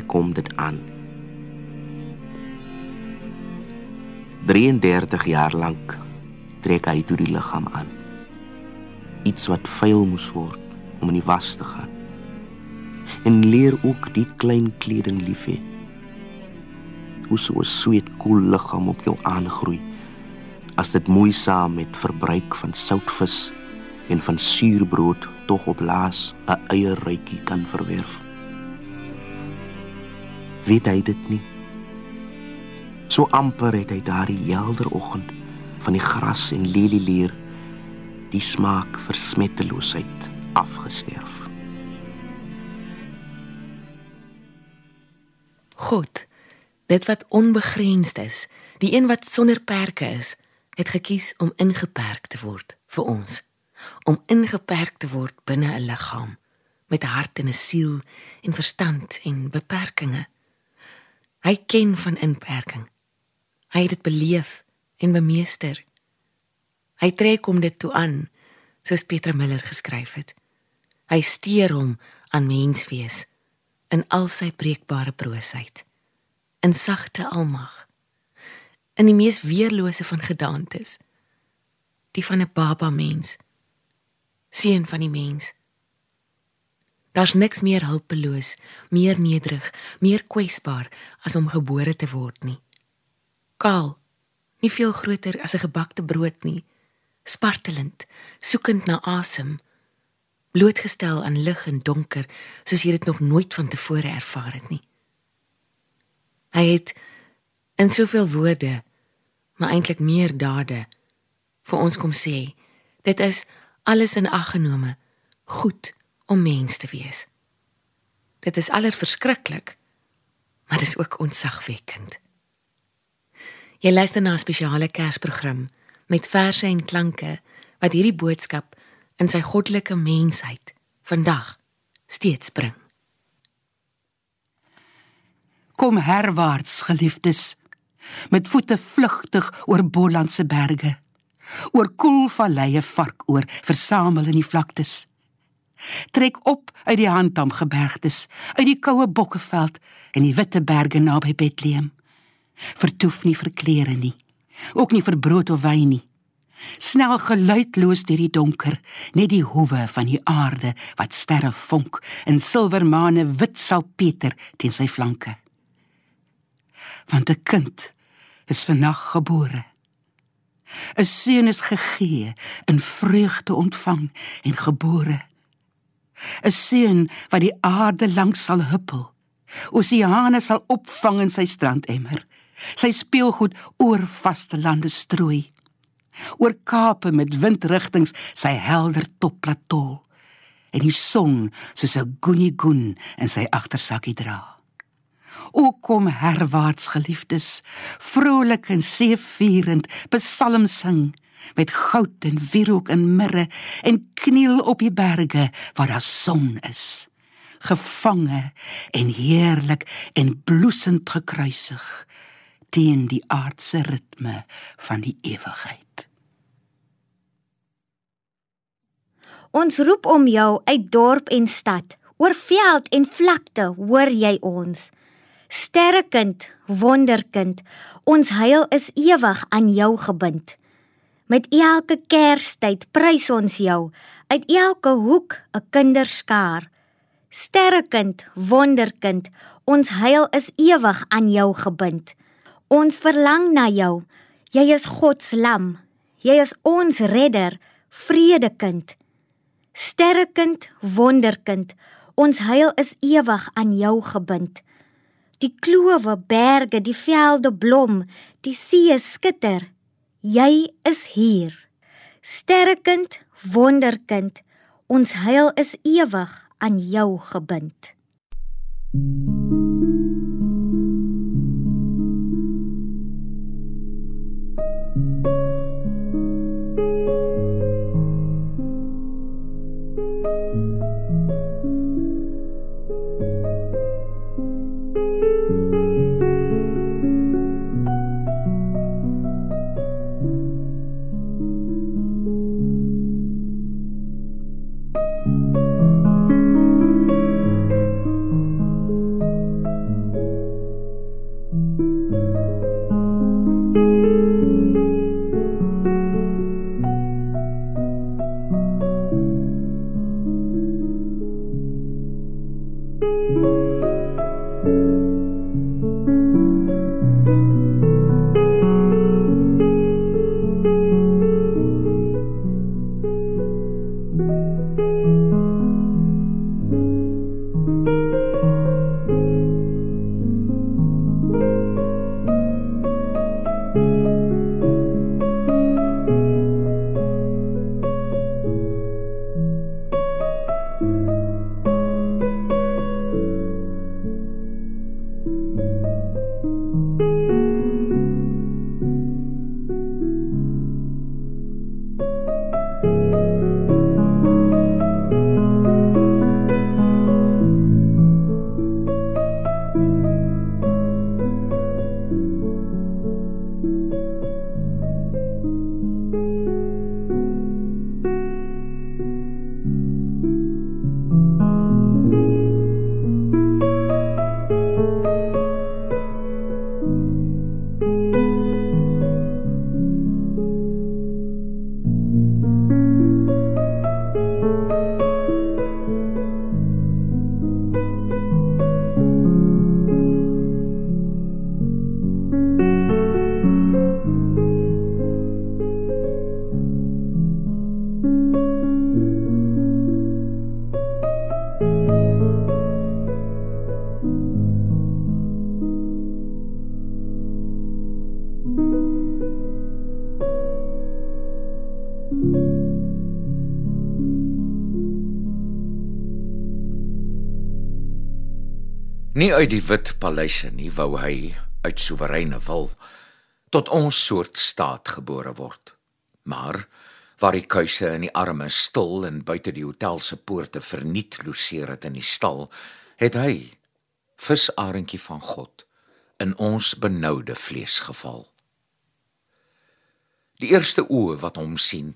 Trek hom dit aan. 33 jaar lank trek hy toe die liggaam aan. Iets wat vuil moes word om in die was te gaan. En leer ook die klein kleding lief hê. Hoe so 'n sweet koel liggaam op jou aangroei as dit moeisaam met verbruik van soutvis en van suurbrood tog op laas 'n eierrytjie kan verwerf. Weet hy dit nie? So amper het hy daardie helder oggend van die gras en lelieleer die smaak versmetteloosheid afgesterf. God, dit wat onbegrensd is, die een wat sonder perke is, het gekies om ingeperk te word vir ons, om ingeperk te word binne 'n liggaam met 'n hart en 'n siel en verstand en beperkings. Hy ken van inperking. Hy het dit beleef en bemeester. Hy trek hom dit toe aan, soos Pieter Miller geskryf het. Hy steur hom aan menswees in al sy breekbare broosheid, in sagte almag, in die mees weerlose van gedaantes, die van 'n baba mens, seun van die mens. Daar's niks meer hulpeloos, meer nederig, meer kwesbaar as om gebore te word nie. Kaal, nie veel groter as 'n gebakte brood nie, spartelend, soekend na asem, blootgestel aan lig en donker soos jy dit nog nooit van tevore ervaar het nie. Hy het in soveel woorde, maar eintlik meer dade vir ons kom sê, dit is alles in ag genome goed om mens te wees. Dit is allerverskriklik, maar dit is ook ontzagwekkend. Jy luister na 'n spesiale Kersprogram met verse en klanke wat hierdie boodskap in sy goddelike mensheid vandag steeds bring. Kom herwaarts, geliefdes, met voete vlugtig oor Bolandse berge, oor koelvalleie vark oor versamel in die vlaktes. Trek op uit die handam gebergtes, uit die koue bokkeveld en die witte berge naby Bethlehem vertoef nie vir klere nie, ook nie vir brood of wyn nie. Snel geluidloos deur die donker, net die hoewe van die aarde wat sterre vonk en silwermane wit salpeter teen sy flanke. Want 'n kind is vannag gebore. 'n Seun is gegee in vreugde ontvang en gebore. 'n Seun wat die aarde langs sal huppel. Oseane sal opvang in sy strandemmer. Sy speelgoed oor vaste lande strooi. Oor kape met windrigtings sy helder top platol en die son soos 'n gunigun in sy agtersakkie dra. O kom herwaarts geliefdes vrolik en seëvierend psalm sing met goud en wierook en mirre en kniel op die berge waar daar son is gevange en heerlik en bloesend gekruisig teen die aardse ritme van die ewigheid. Ons roep om jou uit dorp en stad, oor veld en vlakte, hoor jy ons. Sterrekind, wonderkind, ons heil is ewig aan jou gebind. Met elke Kerstyd prys ons jou uit elke hoek 'n kinderskaar. Sterrekind, wonderkind, ons heil is ewig aan jou gebind. Ons verlang na jou. Jy is God se lam. Jy is ons redder, vredekind. Sterrekind, wonderkind. Ons heil is ewig aan jou gebind. Die klowe, berge, die velde blom, die see skitter. Jy is hier. Sterrekind, wonderkind. Ons heil is ewig aan jou gebind. thank you Nie uit die wit paleise nie wou hy uit soewereine wil tot ons soort staat gebore word. Maar waar die kuise en die arme stil en buite die hotel se poorte verniet loseer het in die stal, het hy visarentjie van God in ons benoude vlees geval. Die eerste oë wat hom sien,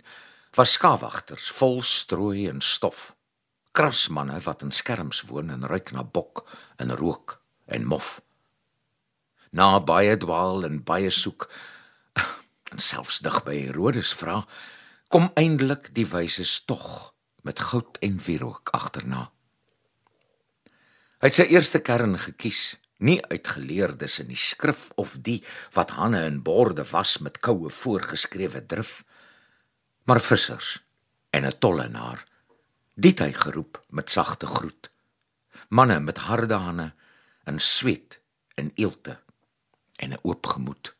was skawagters vol strooi en stof krasmanne wat in skerms woon en ruik na bok en rook en mof. Na baie dwaal en baie soek en selfs dig by Herodes vra, kom eindelik die wyses tog met goud en wierook agterna. Hy het sy eerste kern gekies, nie uit geleerdes in die skrif of die wat hanne en borde was met koue voorgeskrewe drif, maar vissers en 'n tollenaar dit hy geroep met sagte groet. Manne met harde hande en sweet en eelte en 'n oop gemoed.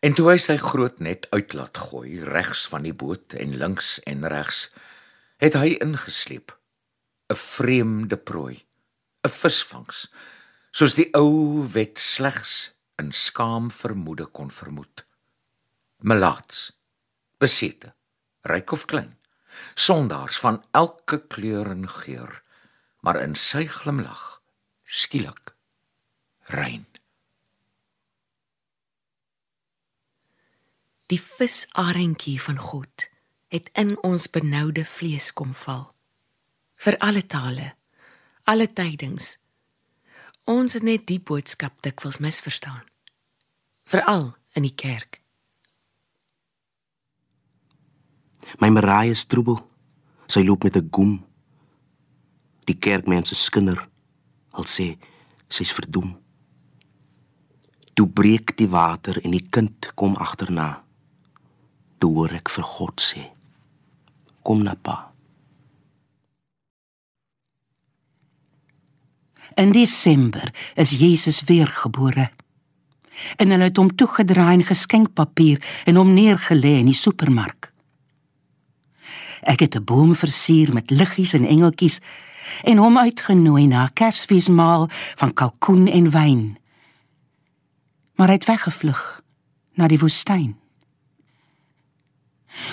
En toe hy sy groot net uitlaat gooi regs van die boot en links en regs het hy ingesleep. 'n vreemde prooi 'n visvangs soos die ou wet slegs in skaam vermoede kon vermoed. Melaats besete ryk of klein sondaars van elke kleur en geur, maar in sy glimlag skielik rein. Die visarentjie van God het in ons benoude vlees kom val. Vir alle tale, alle tydings. Ons het net die boodskap dikwels misverstaan. Veral in die kerk. My Marie is troebel. Sy loop met 'n goem. Die kerkmense skinder. Al sê sy's verdoem. Toe breek die water en die kind kom agterna. Toe hoor ek vir God sê: Kom na pa. In Desember is Jesus weer gebore. En hulle het hom toegedraai in geskenkpapier en hom neergelê in die supermark. Ek het 'n boom versier met liggies en engeltjies en hom uitgenooi na 'n Kersfeesmaal van kalkoen en wyn. Maar hy het weggevlug na die woestyn.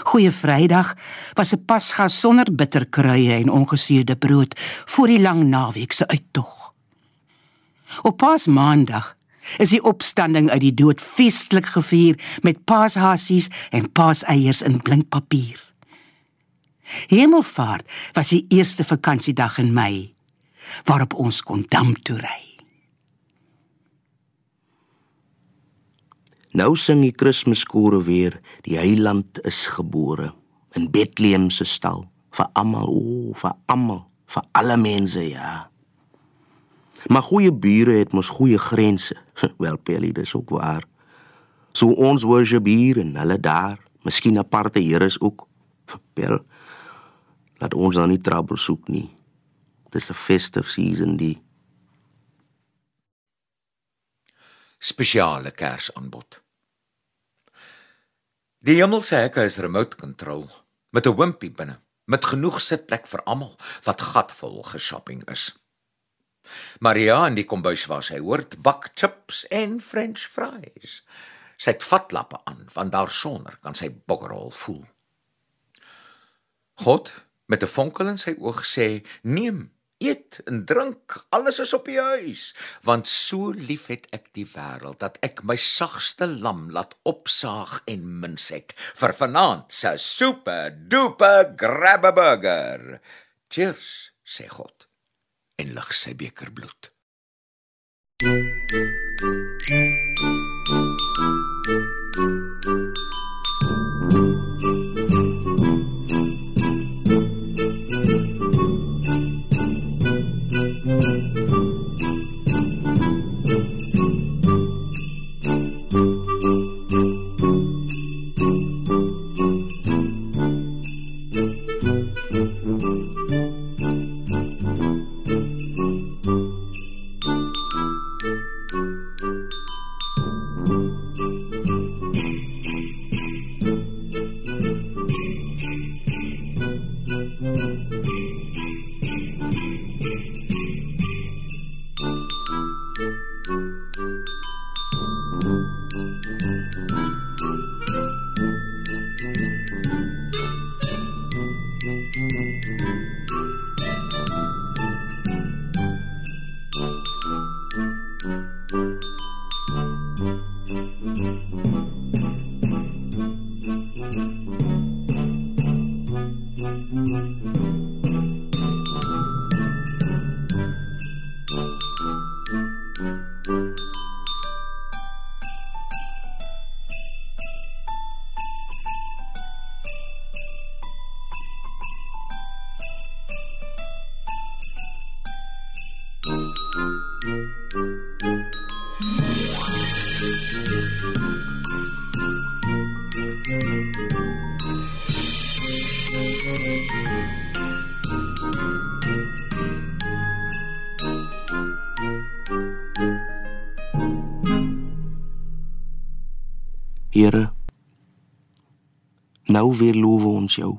Goeie Vrydag was 'n Pasga sonder bitterkruie en ongesuurde brood voor die lang naweek se uittog. Op Paasmaandag is die opstanding uit die dood feestelik gevier met paashasies en paaseiers in blinkpapier. Hemelvaart was die eerste vakansiedag in Mei waarop ons kon dam toe ry. Nou sing die Kersskore weer, die heiland is gebore in Bethlehem se stal vir almal, o, oh, vir almal, vir alle mense, ja. Maar goeie bure het mos goeie grense. Wel, Pelly, dis ook waar. So ons worship hier en hulle daar, miskien aparte here is ook. Pel, Laat ons dan nie trouble soek nie. Dis 'n festive season die spesiale kersaanbod. Die hemelse hekke is remote control met 'n wimpie binne, met genoeg sitplek vir almal wat gatvol geshopping is. Maria in die kombuis waar sy hoort bak chips en french fries. Sy het vatlappe aan want daarsonder kan sy bokkerhol voel. God met 'n vonkel in sy oog sê: "Neem, eet en drink, alles is op die huis, want so lief het ek die wêreld dat ek my sagste lam laat opsaag en mins het vir vanaand se super duper grabbe burger." Cheers, sê God en lig sy beker bloed. Thank you. Weer loof ons jou.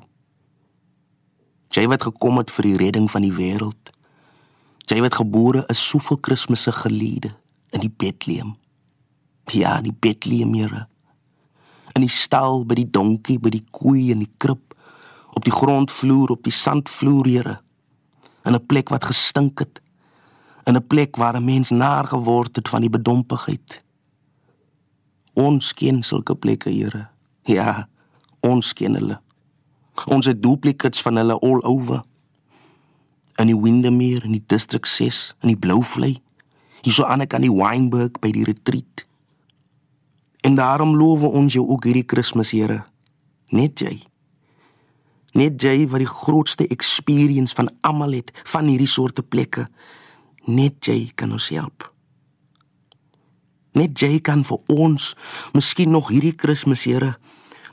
Jy wat gekom het vir die redding van die wêreld. Jy wat gebore is soveel Kersfeesse gelede in die Bethlehem. Ja, in die Bethlehem, Here. In die stal by die donkie, by die koei en die krib, op die grondvloer, op die sandvloer, Here. In 'n plek wat gestink het. In 'n plek waar 'n mens naar geword het van die bedompigheid. Ons ken sulke plekke, Here. Ja, ons ken hulle. Ons het duplicates van hulle all over. In die Windermere in die District 6 in die Blouvlei. Hierso aan ek aan die Wynberg by die retreat. En daarom loof ons jou ook hierdie Kersfees, Here. Net jy. Net jy wat die grootste experience van almal het van hierdie soorte plekke. Net jy kan ons help. Net jy kan vir ons miskien nog hierdie Kersfees, Here,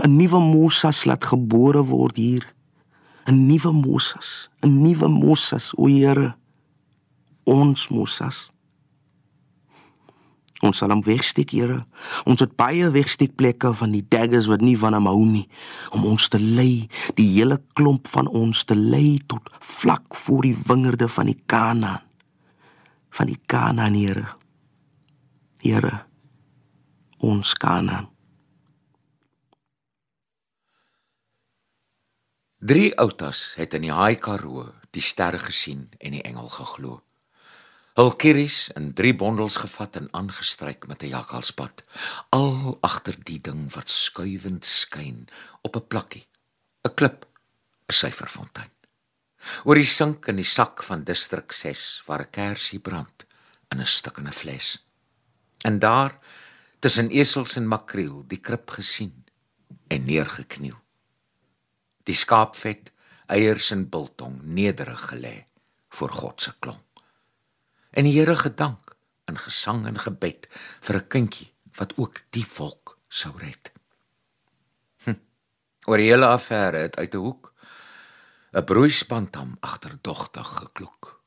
'n nuwe Moses laat gebore word hier. 'n Nuwe Moses, 'n nuwe Moses, o Here. Ons Moses. Ons sal hom wegsteek, Here. Ons het baie wegsteekplekke van die daggers wat nie van hom hou nie, om ons te lei, die hele klomp van ons te lei tot vlak voor die wingerde van die Kanaan. Van die Kanaan, Here. Here, ons Kanaan. Drie outas het in die Haai Karoo die sterre gesien en die engel geglo. Hul kieries in drie bondels gevat en aangestryk met 'n jakkalspad, al agter die ding wat skuivend skyn op 'n plakkie, 'n klip, 'n syferfontein. Oor die sink in die sak van distrik 6 waar 'n kersie brand in 'n stukkende fles. En daar tussen esels en makreel die krib gesien en neergekniel die skaapvet, eiers en biltong nederig gelê voor God se klonk. En die Here gedank in gesang en gebed vir 'n kindjie wat ook die volk sou red. Hm. Oor die hele affære het uit 'n hoek 'n broeispantam agterdogtig gekloek.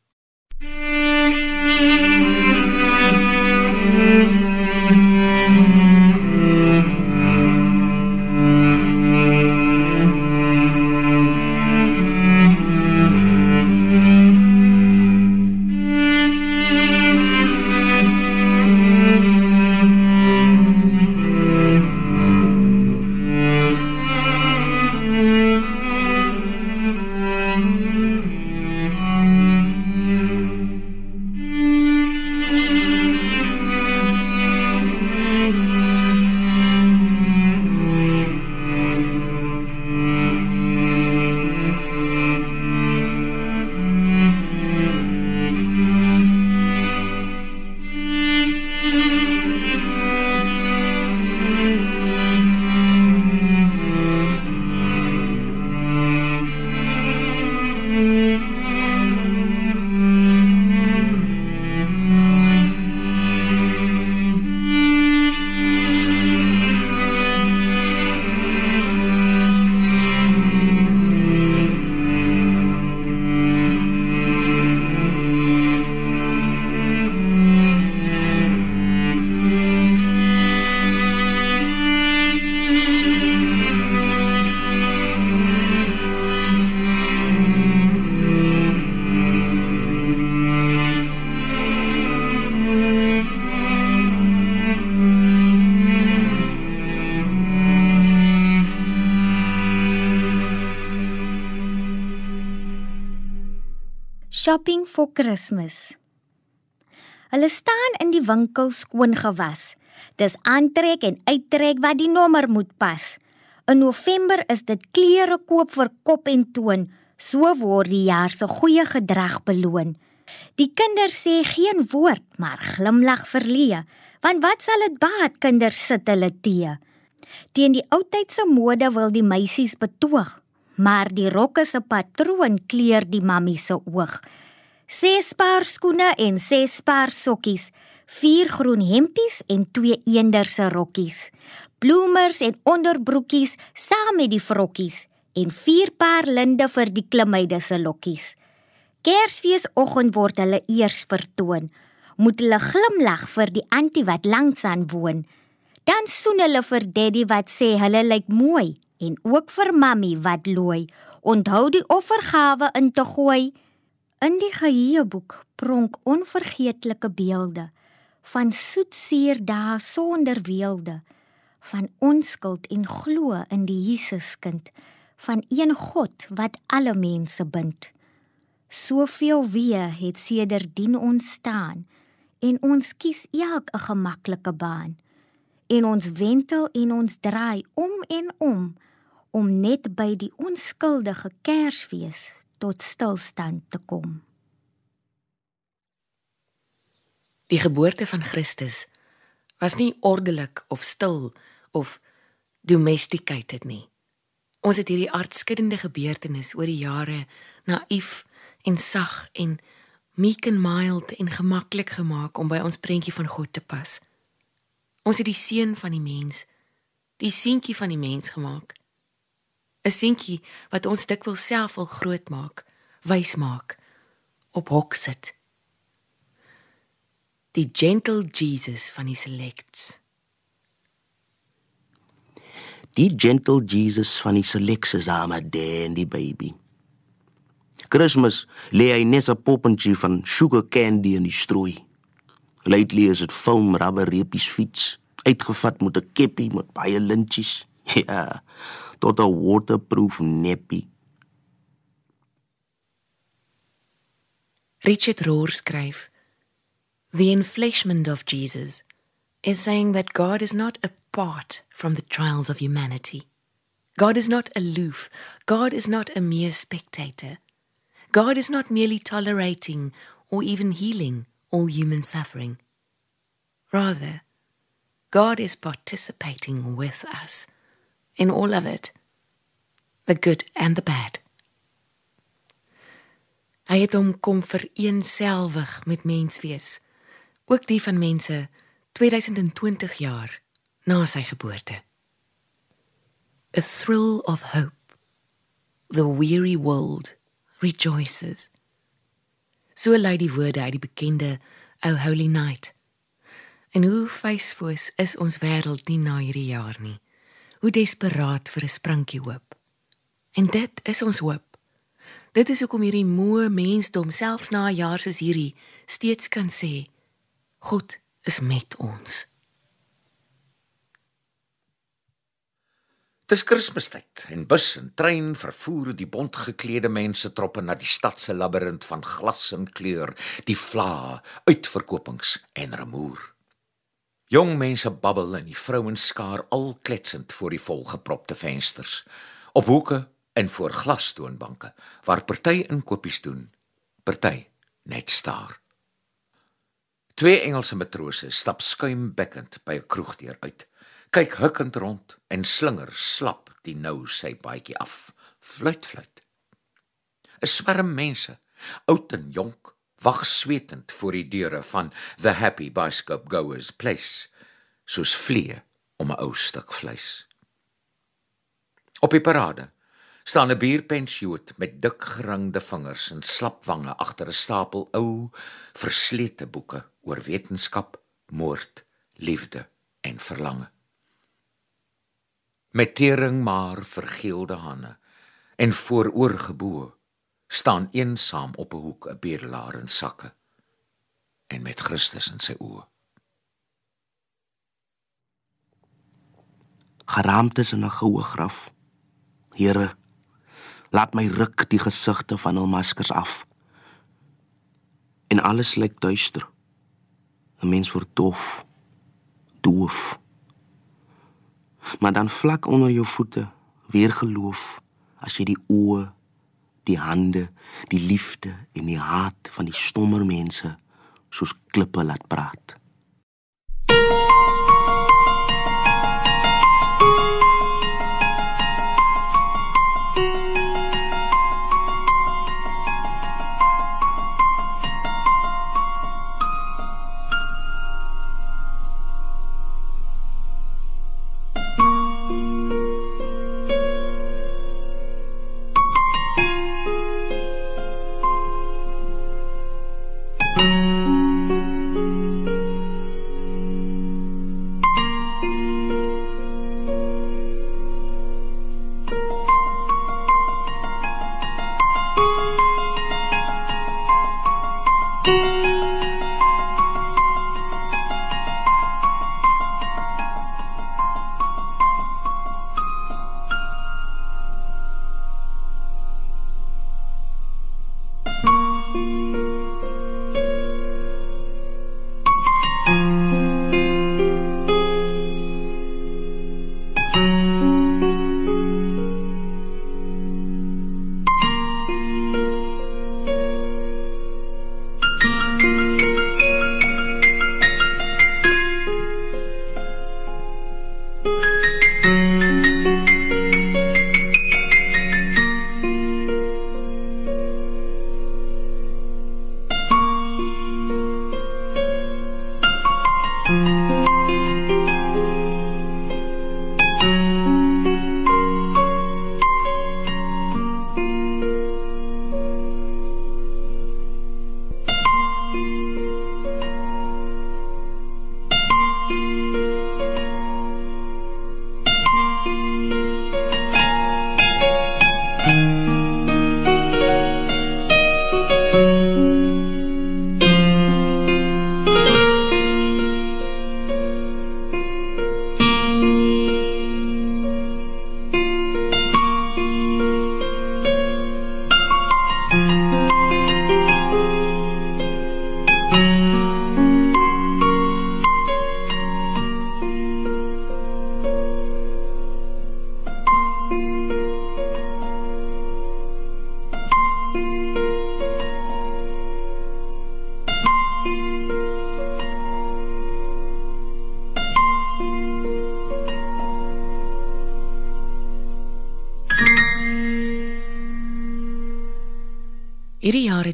Shopping for Christmas. Hulle staan in die winkel skoon gewas. Dis aantrek en uittrek wat die nommer moet pas. In November is dit klere koop vir kop en toon. So word die jaar se goeie gedrag beloon. Die kinders sê geen woord, maar glimlag verlee, want wat sal dit baat kinders sit hulle tee. Teen die oudtydse mode wil die meisies betoog, maar die rokke se patroon kleur die mammie se oog. Ses paar skoene en ses paar sokkies, vier groen hempies en twee eenderse rokkies. Bloemers en onderbroekies saam met die vrokkies en vier paar linde vir die klimmeide se lokkies. Kersfeesoggend word hulle eers vertoon. Moet hulle glimlag vir die antie wat langs aan woon. Dan soen hulle vir daddy wat sê hulle lyk mooi en ook vir mammy wat looi. Onthou die offergawe in te gooi. In die geheueboek pronk onvergeetlike beelde van soetsuur dae sonder weelde van onskuld en glo in die Jesuskind van een God wat alle mense bind. Soveel wee het sedertdien ontstaan en ons kies elk 'n gemaklike baan. En ons wentel en ons draai om en om om net by die onskuldige Kersfees tot stilstand te kom. Die geboorte van Christus was nie ordelik of stil of domesticated nie. Ons het hierdie aardskuddende gebeurtenis oor die jare naïef en sag en meek and mild en gemaklik gemaak om by ons prentjie van God te pas. Ons het die seun van die mens, die seentjie van die mens gemaak. 'n Seentjie wat ons dikwels self wil grootmaak, wys maak, op hok sit. Die gentle Jesus van die selects. Die gentle Jesus van die selects is aan my dandy baby. Kersfees lê hy net 'n poppentjie van sugar candy in die strooi. Lately is dit foam rubber reepies fiets, uitgevat met 'n keppie met baie lintjies. Ja, tot 'n waterproof neppie. Richard Rohr skryf: The enfleshment of Jesus is saying that God is not apart from the trials of humanity. God is not aloof. God is not a mere spectator. God is not merely tolerating or even healing all human suffering. Rather, God is participating with us in all of it, the good and the bad. Hy het hom kom vereenselwig met menswees, ook die van mense 2020 jaar na sy geboorte. A thrill of hope. The weary world rejoices. So lui die woorde uit die bekende O Holy Night. En hoe feesfoos is ons wêreld nie na hierdie jaar nie. Hoe desperaat vir 'n sprankie hoop. En dit is ons hoop. Dit is hoekom hierdie moe mensdom selfs na 'n jaar soos hierdie steeds kan sê God is met ons. Dis Kersfeestyd en bus en trein vervoer die bontgeklede mense troppe na die stad se labirint van glas en kleur, die vla, uitverkopings en rumoer. Jong mense babbel en die vrouens skaar al kletsend voor die volgepropte vensters, op hoeke en voor glastoonbanke waar party inkopies doen, party net staar. Twee Engelse matrose stap skuimbekkend by 'n kroegdeur uit kyk hukkend rond en slinger slap die nou sy baadjie af. Fluit fluit. 'n Swerm mense, oud en jonk, wag swetend voor die deure van the happy bicycle goers place, soos vliee om 'n ou stuk vleis. Op die parade staan 'n bierpensjoot met dik geringde vingers en slap wange agter 'n stapel ou, verslete boeke oor wetenskap, moord, liefde en verlange met tering maar vergeelde hande en vooroorgebo staan eensaam op 'n hoek 'n bedelaar in sakke en met Christus in sy oë. Geraamtes in 'n goue graf. Here laat my ruk die gesigte van hul maskers af. En alles lyk duister. 'n mens word dof doof. Maar dan vlak onder jou voete weer geloof as jy die oë, die hande, die liefde en die haat van die stommer mense soos klippe laat praat.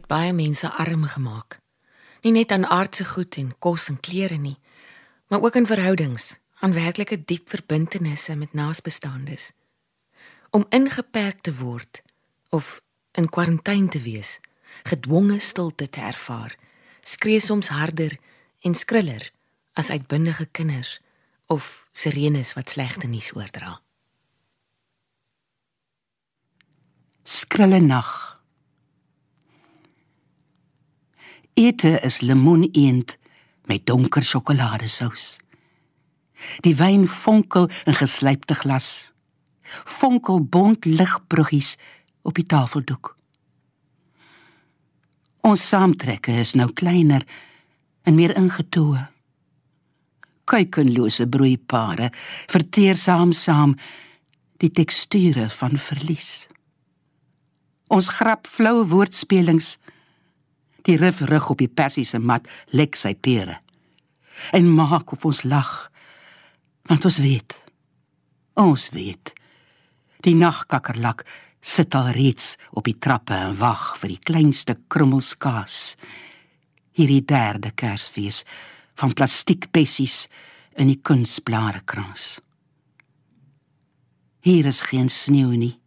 Het baie mense arm gemaak. Nie net aan aardse goed en kos en klere nie, maar ook in verhoudings, aan werklike diep verbintenisse met naasbestaandes. Om ingeperk te word of in kwarantyne te wees, gedwonge stilte te ervaar, skree soms harder en skriller as uitbundige kinders of sirenes wat slegte nuus oordra. Skrille nag. Ete is lemoeneend met donker sjokoladesous. Die wyn fonkel in geslypte glas. Fonkel bont ligbruggies op die tafeldoek. Ons saamtrekke is nou kleiner en meer ingetoe. Kuikenlose broeipare verteer saam saam die teksture van verlies. Ons grap flou woordspelings Die rif rug op die persiese mat lek sy pere. En maak of ons lag. Want ons weet. Ons weet. Die nagkakkerlak sit al reeds op die trappe en wag vir die kleinste krummels kaas. Hierdie derde Kersfees van plastiekbessies in die kunsblare krans. Hier is geen sneeu nie.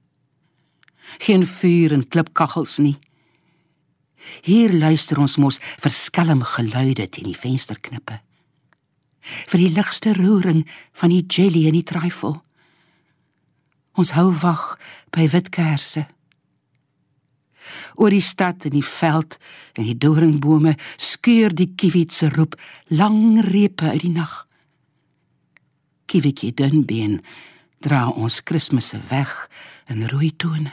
Geen vuur en klipkaggels nie. Hier luister ons mos vir skelm geluide teen die vensterknippe. Vir die ligste roering van die jelly in die trifle. Ons hou wag by wit kersse. Oor die stad en die veld en die doringbome skeur die kiewitse roep lang repe uit die nag. Kiewitjie dunbeen dra ons Kersfees weg in rooi tone.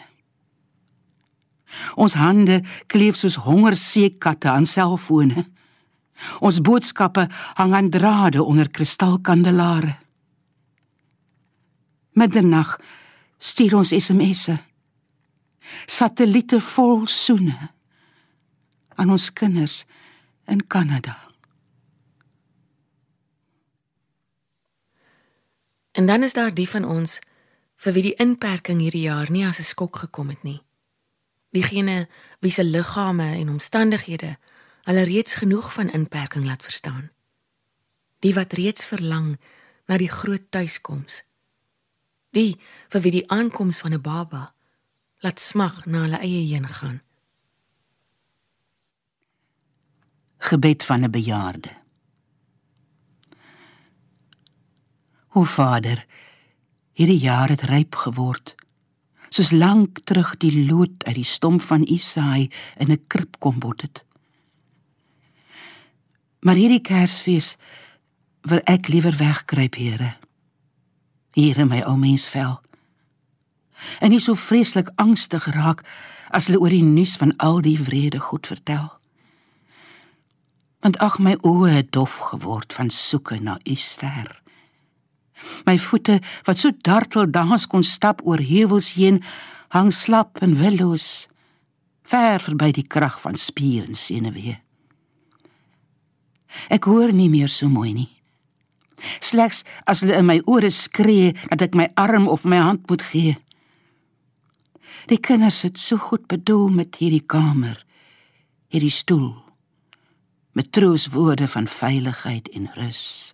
Ons hande kleef soos hongerseekatte aan selfone. Ons boodskappe hang aan drade onder kristalkandelare. Middernag stuur ons SMS'e. Satelliete vol soene aan ons kinders in Kanada. En dan is daar die van ons vir wie die inperking hierdie jaar nie as 'n skok gekom het nie diegene wie se liggame en omstandighede hulle reeds genoeg van inperking laat verstaan. Die wat reeds verlang na die groot tuiskoms. Die vir wie die aankoms van 'n baba laat smag na hulle eie heen gaan. Gebed van 'n bejaarde. O Vader, hierdie jaar het ryp geword soos lank terug die lood uit die stomp van Isaai in 'n krib kom bot het. Maar hierdie Kersfees wil ek liewer wegkruip, Here. Hier in my ou mens vel. En nie so vreeslik angstig raak as hulle oor die nuus van al die vrede goed vertel. Want ag my oë het dof geword van soeke na u ster. My voete wat so dartel dans kon stap oor heuwels heen, hang slap en willoos ver verby die krag van spier en senuwee. Ek hoor nie meer so mooi nie. Slegs as hulle in my ore skree dat ek my arm of my hand moet gee. Die kinders het so goed bedoel met hierdie kamer, hierdie stoel met trooswoorde van veiligheid en rus.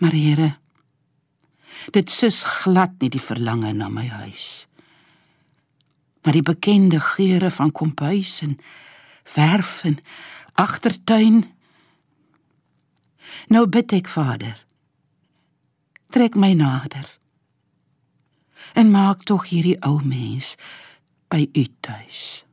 Maar Here, dit sus glad nie die verlange na my huis. Maar die bekende geure van kombuis en verf en agtertuin. Nou bid ek Vader, trek my nader. En maak tog hierdie ou mens by u tuis.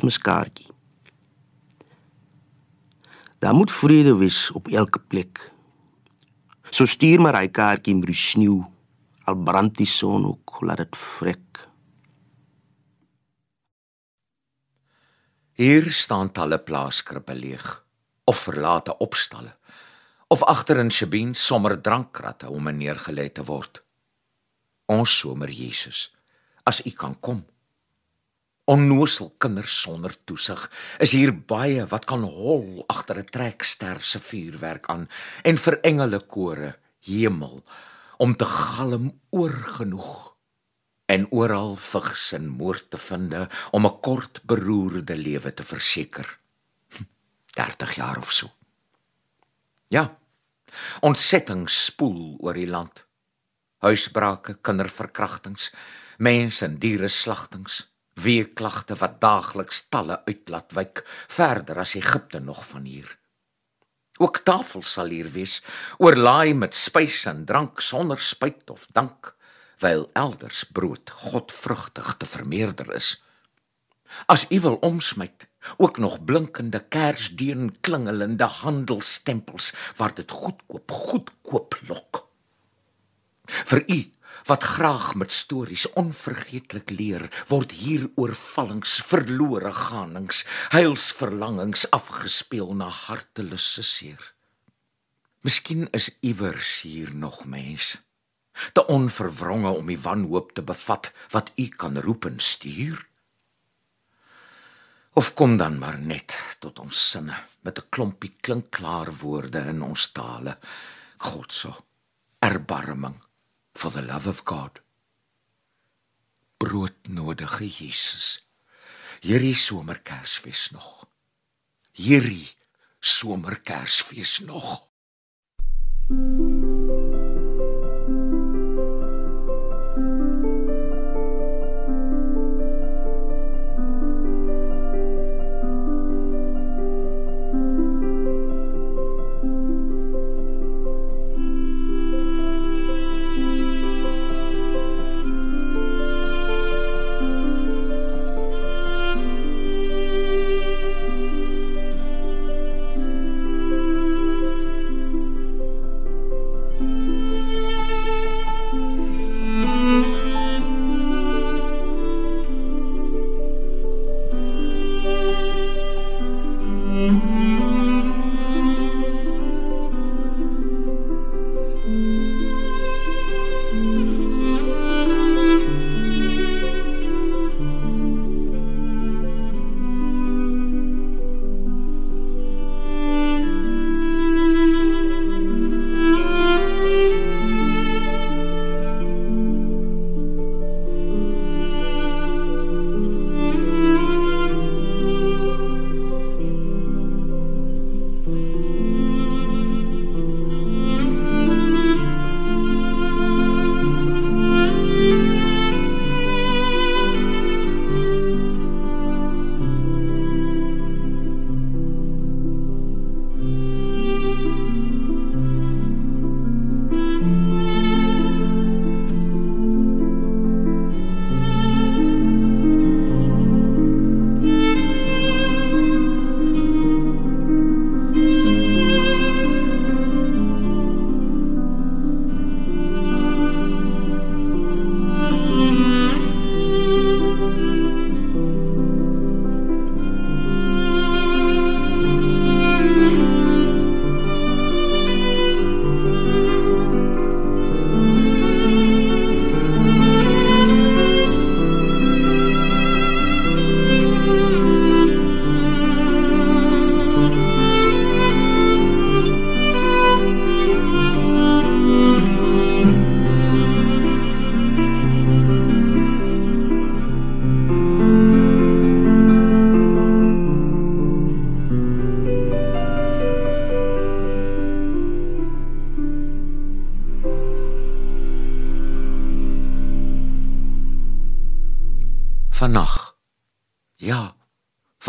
Kerskaartjie. Daar moet vrede wees op elke plek. So stuur maar hy kaartjie met die sneeu. Al brand die son ook, laat dit vrek. Hier staan talle plaaskrippe leeg of verlate opstalle of agter in Shabien sommer drankkratte om neergelê te word. Ons somer Jesus, as u kan kom onnosel kinders sonder toesig is hier baie wat kan hol agter 'n trekster se vuurwerk aan en vir engele kore hemel om te galm oor genoeg en oral vigs en moord te finde om 'n kort beroerde lewe te verseker. 30 jaar of so. Ja ontsetting spoel oor die land. Huisbrake kinderverkrachtings mense en diere slagtings weeklagte wat daagliks talle uitlaat wyk verder as Egipte nog van hier. Ook tafels sal hier wees, oorlaai met spys en drank sonder spyt of dank, wyl elders brood godvrugtig te vermeerder is. As u wil omsmyt, ook nog blinkende kersdeen klingelende handelsstempels waar dit goedkoop goedkoop lok. Vir u wat graag met stories onvergeetlik leer, word hier oorvallings, verlore gaanings, heilsverlangings afgespeel na hartelose seer. Miskien is iewers hier nog mens, te onverwronge om die wanhoop te bevat wat u kan roep en stuur. Of kom dan maar net tot ons sinne met 'n klompie klinkklaar woorde in ons tale. God so erbarming for the love of God. Broodnodige Jesus. Hierdie somerkersfees nog. Hierdie somerkersfees nog. thank you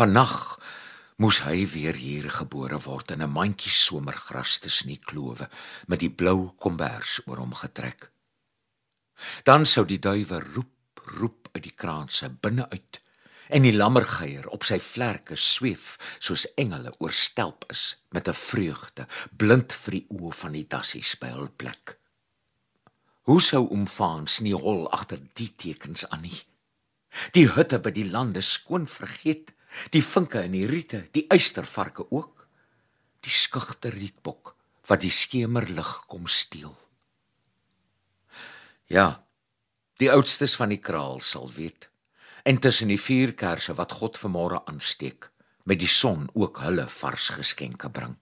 vannag moes hy weer hier gebore word in 'n mandjie somergras tussen die klowe met die blou kombers oor hom getrek. Dan sou die duwe roep, roep uit die kraanse binne uit en die lammergeier op sy vlerke sweef soos engele oorstelp is met 'n vreugde blind vir die oë van die dassie speel plek. Hoe sou omfaans nie hol agter die tekens aan nie? Die hutte by die lande skoon vergeet, die vinke en die riete, die eystervarke ook. Die skugte rietbok wat die skemerlig kom steel. Ja, die oudstes van die kraal sal weet. En tussen die vier kersse wat God vanmôre aansteek, met die son ook hulle vars geskenke bring.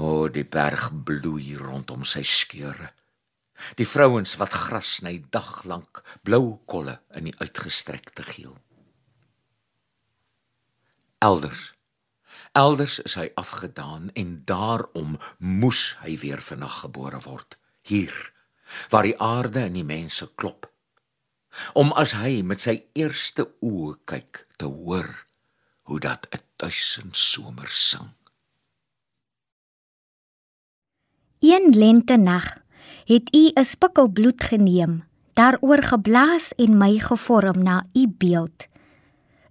O, die berg bloei rondom sy skeure. Die vrouens wat gras sny daglank, blou kolle in die uitgestrekte geel. Elders. Elders is hy afgedaan en daarom moes hy weer vannag gebore word hier waar die aarde en die mense klop om as hy met sy eerste oë kyk te hoor hoe dat 'n duisend somer sing. Een lente nag het u 'n spikkel bloed geneem, daaroor geblaas en my gevorm na u beeld.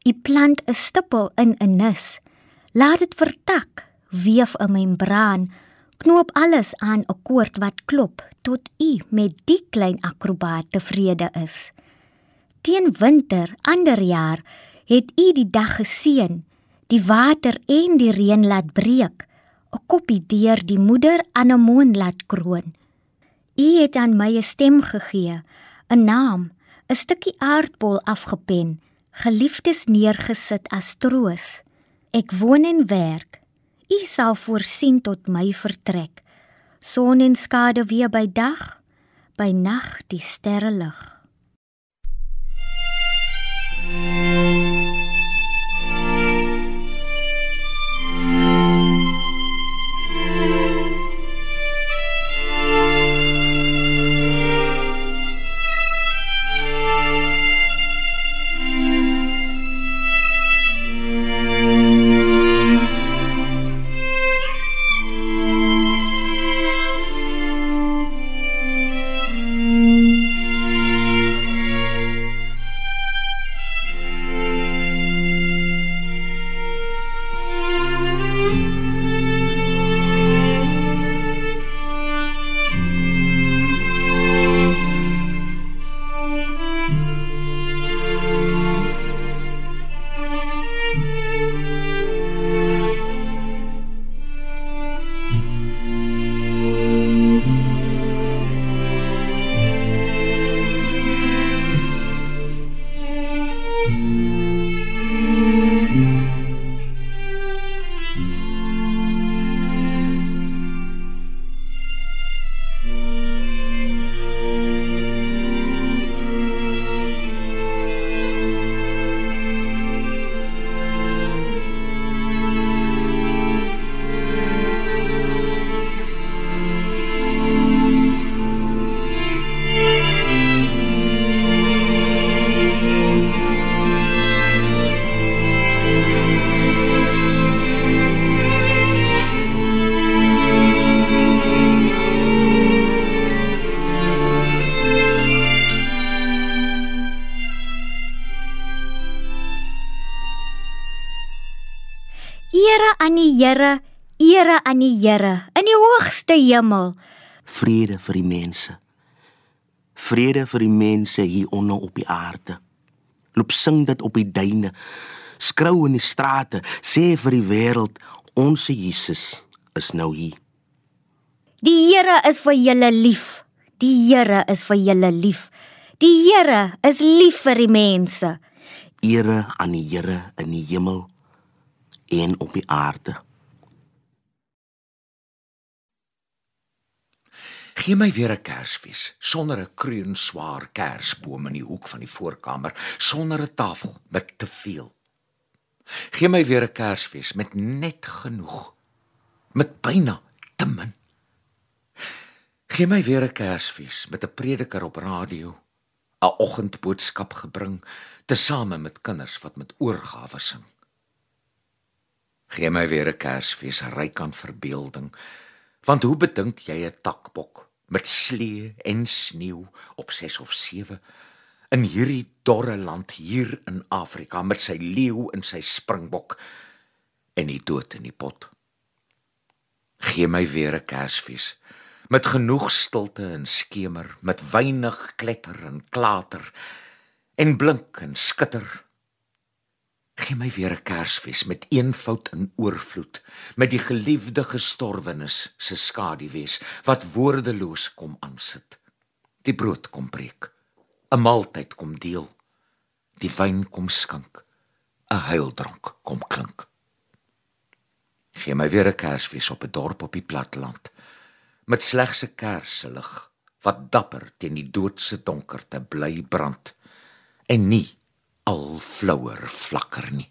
U plant 'n stippel in 'n nis, laat dit vertak, weef 'n membraan, Knoop alles aan 'n koord wat klop tot u met die klein akrobaat tevrede is. Teen winter ander jaar het u die dag geseën, die water en die reën laat breek, 'n koppie deur die moeder anemoon laat kroon. U het aan my 'n stem gegee, 'n naam, 'n stukkie aardbol afgepen, geliefdes neergesit as troos. Ek woon en werk. U sal voorsien tot my vertrek. Son en skade weer by dag, by nag die sterre lig. Ere Here, ere aan die Here in die hoogste hemel. Vrede vir die mense. Vrede vir die mense hier onder op die aarde. Loop sing dit op die duine. Skrou in die strate, sê vir die wêreld, ons Jesus is nou hier. Die Here is vir julle lief. Die Here is vir julle lief. Die Here is lief vir die mense. Ere aan die Here in die hemel en op die aarde. Gee my weer 'n Kersfees sonder 'n kroon swaar kersboom in die hoek van die voorkamer, sonder 'n tafel met te veel. Gee my weer 'n Kersfees met net genoeg, met byna te min. Gee my weer 'n Kersfees met 'n prediker op radio, 'n oggendboodskap gebring, tesame met kinders wat met oorgawe sing. Gee my weer 'n Kersfees ryk aan verbeelding, want hoe bedink jy 'n takbok met slee en sneeu op 6 of 7 in hierdie dorre land hier in Afrika met sy leeu en sy springbok en die dood in die pot. Gee my weer 'n Kersfees met genoeg stilte en skemer, met weinig kletter en klater en blink en skitter Gee my weer 'n Kersfees met eenvoud en oorvloed, met die geliefde gestorwenes se skaduwees wat woordeloos kom aansit. Die brood kom breek, 'n maaltyd kom deel, die wyn kom skink, 'n huildronk kom klink. Gee my weer 'n Kersfees op 'n dorp op die platteland, met slegs 'n kerslig wat dapper teen die doodse donkerte bly brand en nie al flouer flakker nie.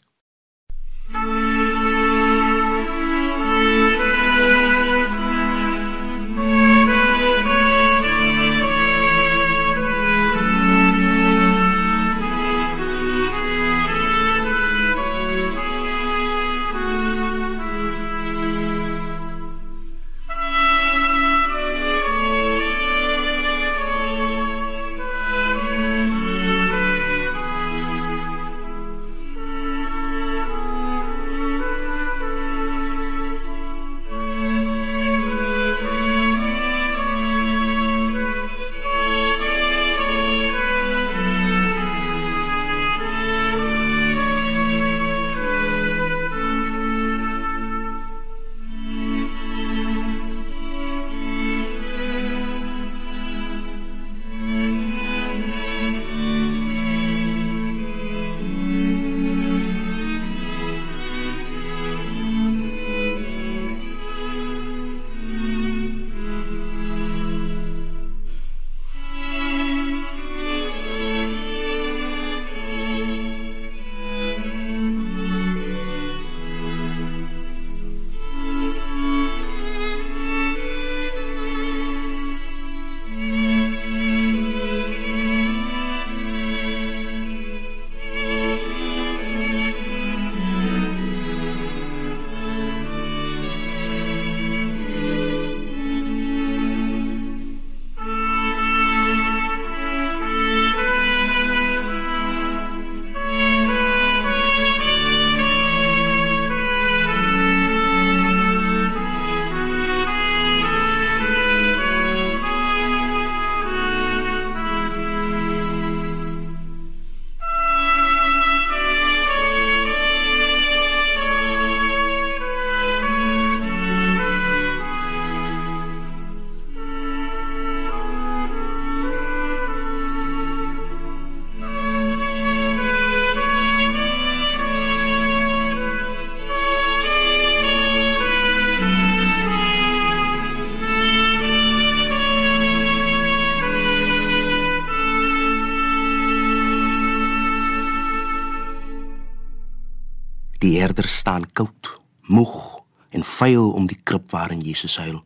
Vader staan koud, moeg en vuil om die krib waarin Jesus huil.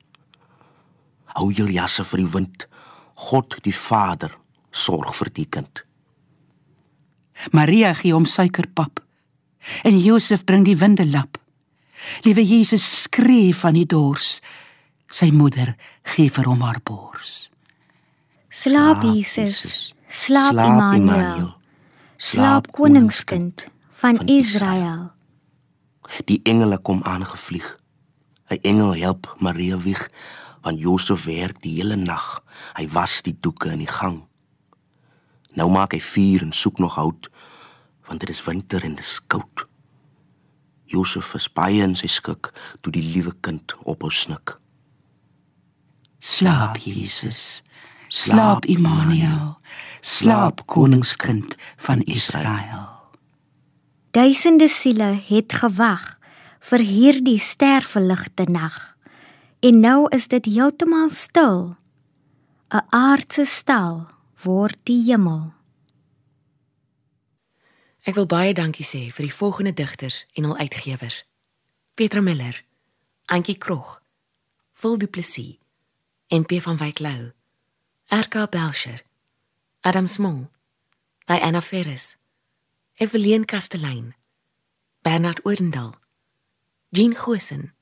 Hou julle jasse vir die wind. God die Vader sorg vir die kind. Maria gee hom suikerpap en Josef bring die windelap. Liewe Jesus skree van die dors. Sy moeder gee vir hom haar bors. Slaap Jesus. Slaap Immanuel. Slaap koningskind van Israel. Die engele kom aangevlieg. 'n Engel help Maria wieg, want Josef werk die hele nag. Hy was die doeke in die gang. Nou maak hy vuur en soek nog hout, want dit is winter en dit is koud. Josef is baie in sy skik toe die liewe kind ophou snik. Slaap Jesus. Slaap Immanuel. Slaap koningskind van Israel. Duisende siele het gewag vir hierdie sterfeligte nag. En nou is dit heeltemal stil. 'n Aardse stal word die hemel. Ek wil baie dankie sê vir die volgende digters en hul uitgewers. Petra Miller, Antjie Krog, Phil Du Plessis, NP van Wyk Lou, RK Belcher, Adam Small, Diana Ferris, Evelien Kastelein, Bernard Oudendal, Jean Gosen,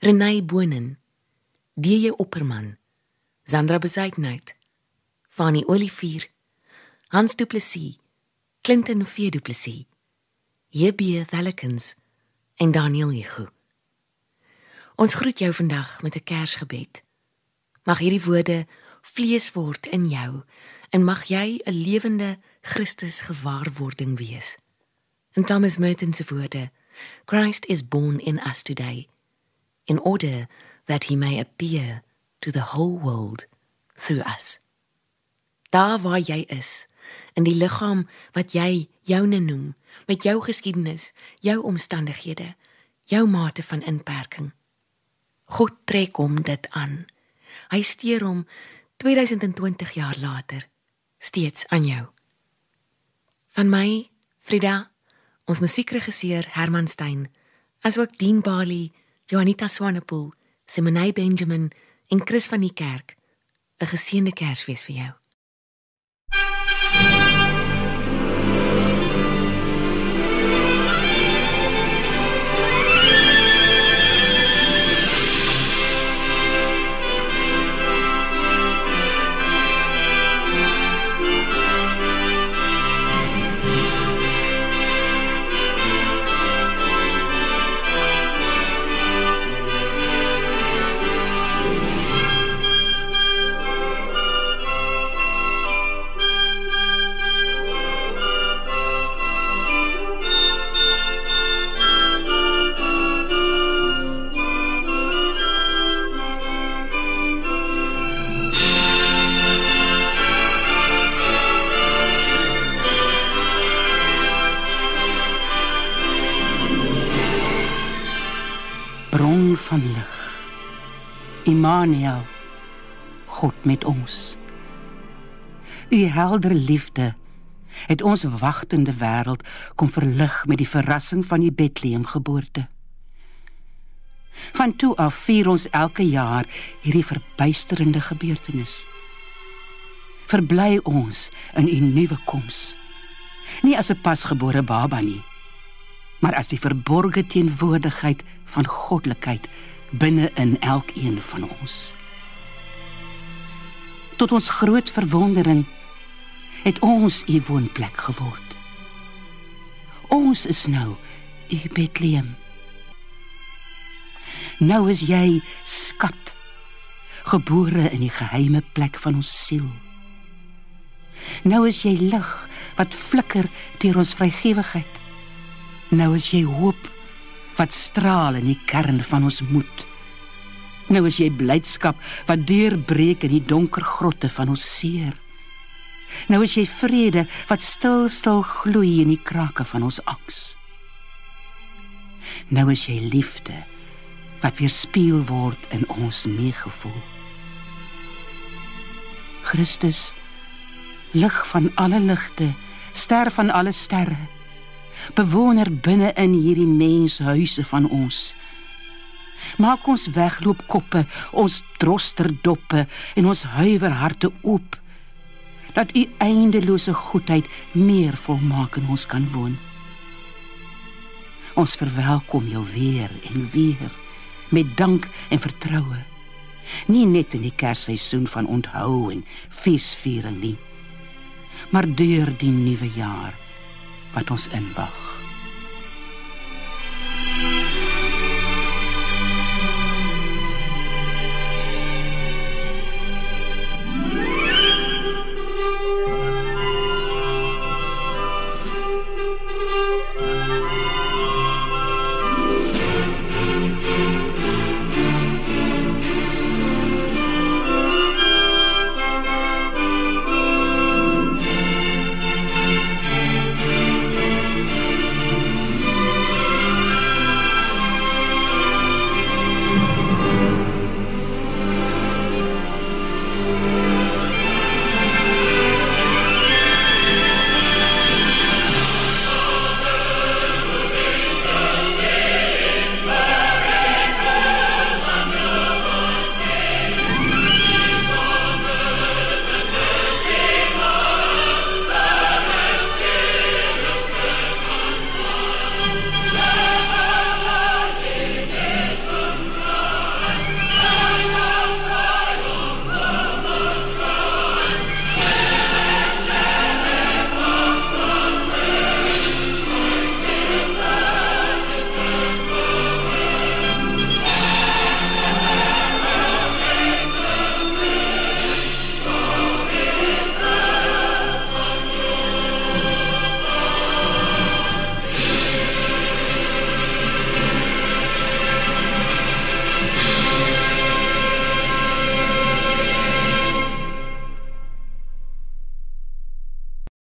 Renay Bonen, DJ Opperman, Sandra Bezuidnout, Fanny Olivier, Hans Du Plessis, Clinton V Du Plessis, JB Thalekens en Daniel Hugo. Ons groet jou vandag met 'n Kersgebed. Mag hierdie woorde vlees word in jou en mag jy 'n lewende Christus gewaarwording wees. In Thomas Merton se woorde, Christ is born in us today in order that he may appear to the whole world through us. Daar waar jy is, in die liggaam wat jy joune noem, met jou geskiedenis, jou omstandighede, jou mate van inperking. God trek hom dit aan. Hy steur hom 2020 jaar later steeds aan jou. Van my, Frida, ons musiekregisseur Herman Stein, asook Dean Bali, Juanita Swanepoel, Simonay Benjamin en Chris van die kerk, 'n geseënde Kersfees vir jou. Immanuel, God met ons. U helder liefde het ons wagtende wêreld kom verlig met die verrassing van die Bethlehem geboorte. Van toe af vier ons elke jaar hierdie verbuisterende gebeurtenis. Verbly ons in u nuwe koms. Nie as 'n pasgebore baba nie, maar as die verborgde teenwoordigheid van goddelikheid binne in elkeen van ons. Tot ons groot verwondering het ons u woonplek geword. Ons is nou u Bethlehem. Nou is jy skat gebore in die geheime plek van ons siel. Nou is jy lig wat flikker deur ons vrygewigheid. Nou is jy hoop wat straal in die kern van ons moed. Nou is jy blydskap wat deurbreek in die donker grotte van ons seer. Nou is jy vrede wat stil stil gloei in die krake van ons aks. Nou is jy liefde wat weer spieël word in ons meegevoel. Christus lig van alle ligte, ster van alle sterre bewoner binne in hierdie menshuise van ons. Maak ons wegloop koppe, ons drosterdoppe en ons huiwer harte oop dat u eindelose goedheid meer volmaak in ons kan woon. Ons verwelkom jou weer en weer met dank en vertroue. Nie net in die kersseisoen van onthou en feesviering nie, maar deur die nuwe jaar wat ons inwag.